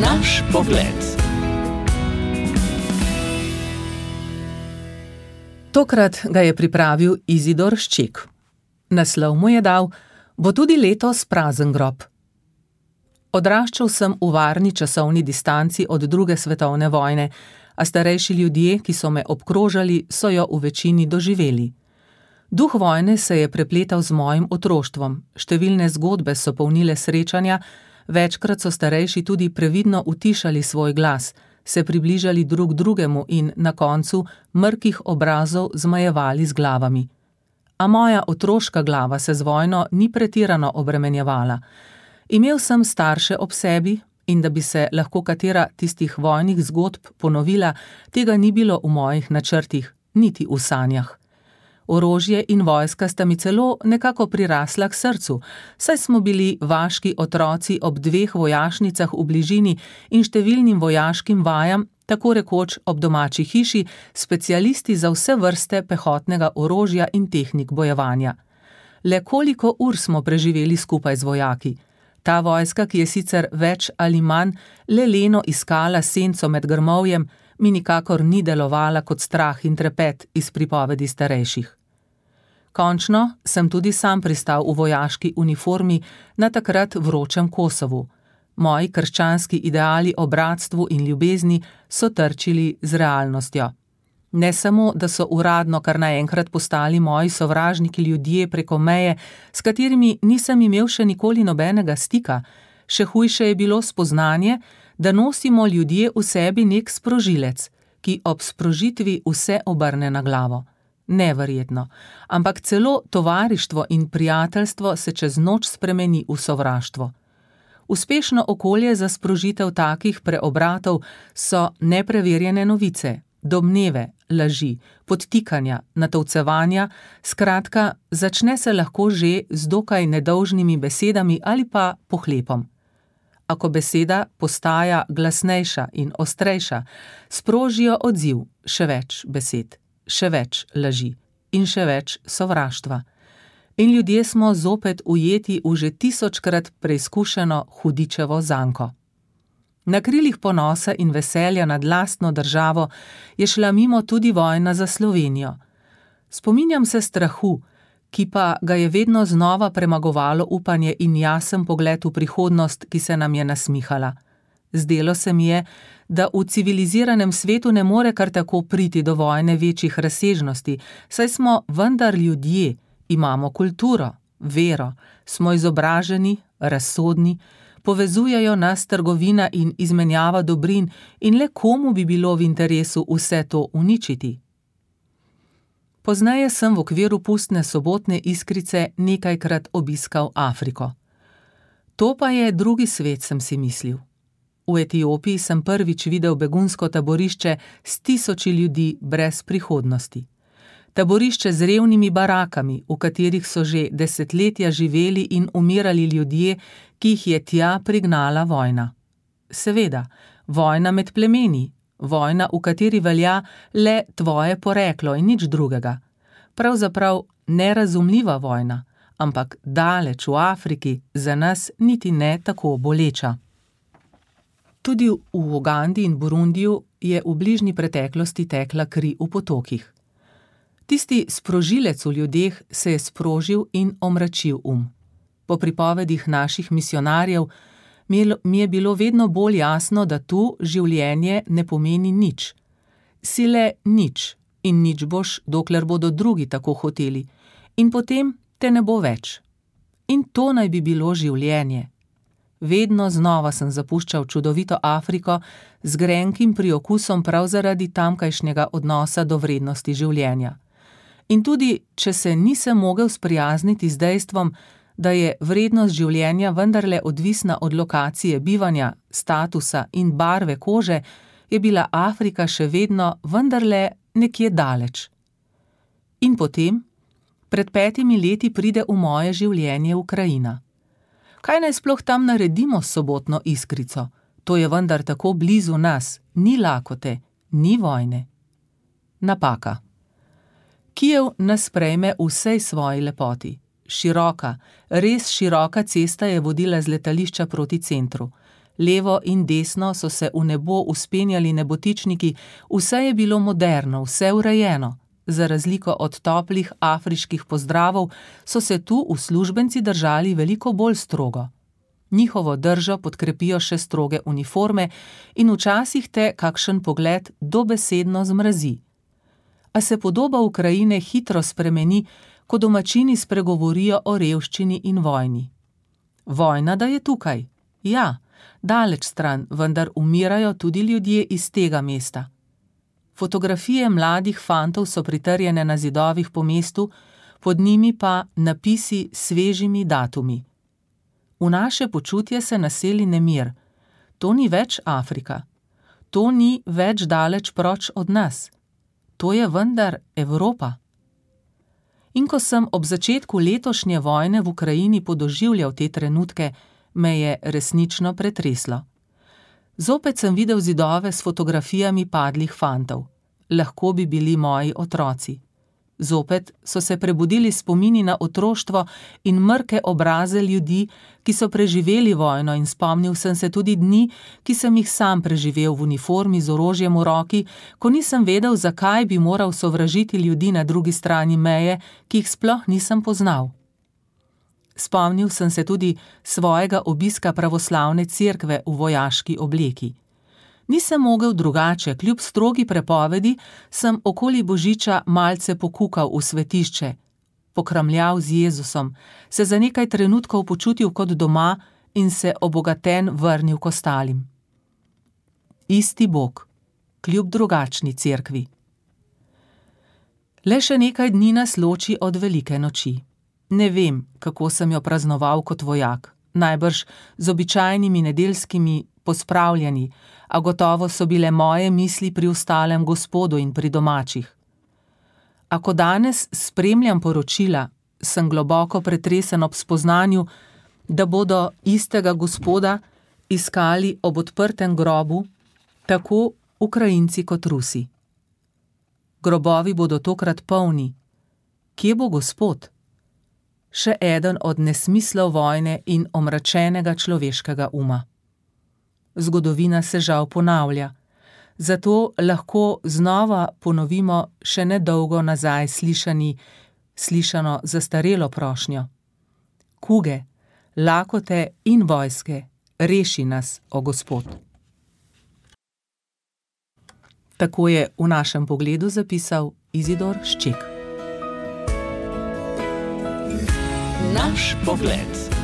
Naš pogled. Tokrat ga je pripravil Izidor Šček. Naslov mu je dal: Bo tudi letos prazen grob. Odraščal sem v varni časovni distanci od druge svetovne vojne, a starejši ljudje, ki so me obkrožali, so jo v večini doživeli. Duh vojne se je prepletal z mojim otroštvom, številne zgodbe so polnile srečanja, večkrat so starejši tudi previdno utišali svoj glas, se približali drug drugemu in na koncu mrkih obrazov zmajevali z glavami. A moja otroška glava se z vojno ni pretirano obremenjevala. Imel sem starše ob sebi, in da bi se lahko katera tistih vojnih zgodb ponovila, tega ni bilo v mojih načrtih, niti v sanjah. Orožje in vojska sta mi celo nekako prirasla k srcu, saj smo bili vaški otroci ob dveh vojašnicah v bližini in številnim vojaškim vajam, tako rekoč ob domači hiši, specialisti za vse vrste pehotnega orožja in tehnik bojevanja. Le koliko ur smo preživeli skupaj z vojaki? Ta vojska, ki je sicer več ali manj le leno iskala senco med grmovjem, mi nikakor ni delovala kot strah in trepet iz pripovedi starejših. Končno sem tudi sam pristal v vojaški uniformi na takrat vročem Kosovu. Moji krščanski ideali o bratstvu in ljubezni so trčili z realnostjo. Ne samo, da so uradno kar naenkrat postali moji sovražniki ljudje preko meje, s katerimi nisem imel še nikoli nobenega stika, še hujše je bilo spoznanje, da nosimo ljudje v sebi nek sprožilec, ki ob sprožitvi vse obrne na glavo. Neverjetno, ampak celo tovarištvo in prijateljstvo se čez noč spremeni v sovraštvo. Uspešno okolje za sprožitev takih preobratov so nepreverjene novice, domneve, laži, podtikanja, natovcevanja, skratka, začne se lahko že z dokaj nedolžnimi besedami ali pa pohlepom. Ako beseda postaja glasnejša in ostrejša, sprožijo odziv še več besed, še več laži in še več sovraštva. In ljudje smo zopet ujeti v že tisočkrat preizkušeno hudičevo zanko. Na krilih ponosa in veselja nad lastno državo je šla mimo tudi vojna za Slovenijo. Spominjam se strahu, ki pa ga je vedno znova premagovalo upanje in jasen pogled v prihodnost, ki se nam je nasmihala. Zdelo se mi je, da v civiliziranem svetu ne more kar tako priti do vojne večjih razsežnosti, saj smo vendar ljudje, imamo kulturo, vero, smo izobraženi, razsodni povezujejo nas trgovina in izmenjava dobrin, in le komu bi bilo v interesu vse to uničiti? Pozneje sem v okviru pustne sobotne iskrice nekajkrat obiskal Afriko. To pa je drugi svet, sem si mislil. V Etiopiji sem prvič videl begunsko taborišče s tisoči ljudi brez prihodnosti taborišče z revnimi barakami, v katerih so že desetletja živeli in umirali ljudje, ki jih je tja prignala vojna. Seveda, vojna med plemeni, vojna, v kateri velja le tvoje poreklo in nič drugega. Pravzaprav nerazumljiva vojna, ampak daleč v Afriki za nas niti ne tako boleča. Tudi v Ugandi in Burundiju je v bližnji preteklosti tekla kri v potokih. Tisti sprožilec v ljudeh se je sprožil in omračil um. Po pripovedih naših misionarjev mi je bilo vedno bolj jasno, da tu življenje ne pomeni nič. Sile nič in nič boš, dokler bodo drugi tako hoteli, in potem te ne bo več. In to naj bi bilo življenje. Vedno znova sem zapuščal čudovito Afriko z grenkim priokusom prav zaradi tamkajšnjega odnosa do vrednosti življenja. In tudi, če se nisem mogel sprijazniti z dejstvom, da je vrednost življenja vendarle odvisna od lokacije bivanja, statusa in barve kože, je bila Afrika še vedno vendarle nekje daleč. In potem, pred petimi leti pride v moje življenje Ukrajina. Kaj naj sploh tam naredimo s sobotno iskrico? To je vendar tako blizu nas, ni lakote, ni vojne. Napaka. Kijev nas sprejme v vsej svoji lepoti. Široka, res široka cesta je vodila z letališča proti centru. Levo in desno so se v nebo uspenjali nebotičniki, vse je bilo moderno, vse urejeno. Za razliko od toplih afriških pozdravov, so se tu uslužbenci držali veliko bolj strogo. Njihovo držo podkrepijo še stroge uniforme in včasih te kakšen pogled dobesedno zmrazi. A se podoba Ukrajine hitro spremeni, ko domačini spregovorijo o revščini in vojni. Vojna, da je tukaj? Ja, daleč stran, vendar umirajo tudi ljudje iz tega mesta. Fotografije mladih fantov so pritrjene na zidovih po mestu, pod njimi pa napisi s svežimi datumi. V naše počutje se naseli nemir. To ni več Afrika. To ni več daleč proč od nas. To je vendar Evropa. In ko sem ob začetku letošnje vojne v Ukrajini podoživljal te trenutke, me je resnično pretreslo. Zopet sem videl zidove s fotografijami padlih fantov. Lahko bi bili moji otroci. Zopet so se prebudili spomini na otroštvo in mrke obraze ljudi, ki so preživeli vojno, in spomnil sem se tudi dni, ki sem jih sam preživel v uniformi z orožjem v roki, ko nisem vedel, zakaj bi moral sovražiti ljudi na drugi strani meje, ki jih sploh nisem poznal. Spomnil sem se tudi svojega obiska pravoslavne cerkve v vojaški obleki. Nisem mogel drugače, kljub strogi prepovedi, sem okoli božiča malce pokukal v svetišče, pokramljal z Jezusom, se za nekaj trenutkov počutil kot doma in se obogaten vrnil k ostalim. Isti Bog, kljub drugačni cerkvi. Le še nekaj dni nas loči od velike noči. Ne vem, kako sem jo praznoval kot vojak, najbrž z običajnimi nedeljskimi pospravljeni, a gotovo so bile moje misli pri ostalem gospodu in pri domačih. A ko danes spremljam poročila, sem globoko pretresen ob spoznanju, da bodo istega gospoda iskali ob odprtem grobu, tako Ukrajinci kot Rusi. Grobovi bodo tokrat polni. Kje bo gospod? Še eden od nesmislov vojne in omračenega človeškega uma zgodovina se žal ponavlja. Zato lahko znova ponovimo še nedolgo nazaj slišani, slišano zastarelo prošnjo: Kuge, lakote in vojske, reši nas, o Gospod. Tako je v našem pogledu zapisal Izidor Šček. Naš pogled.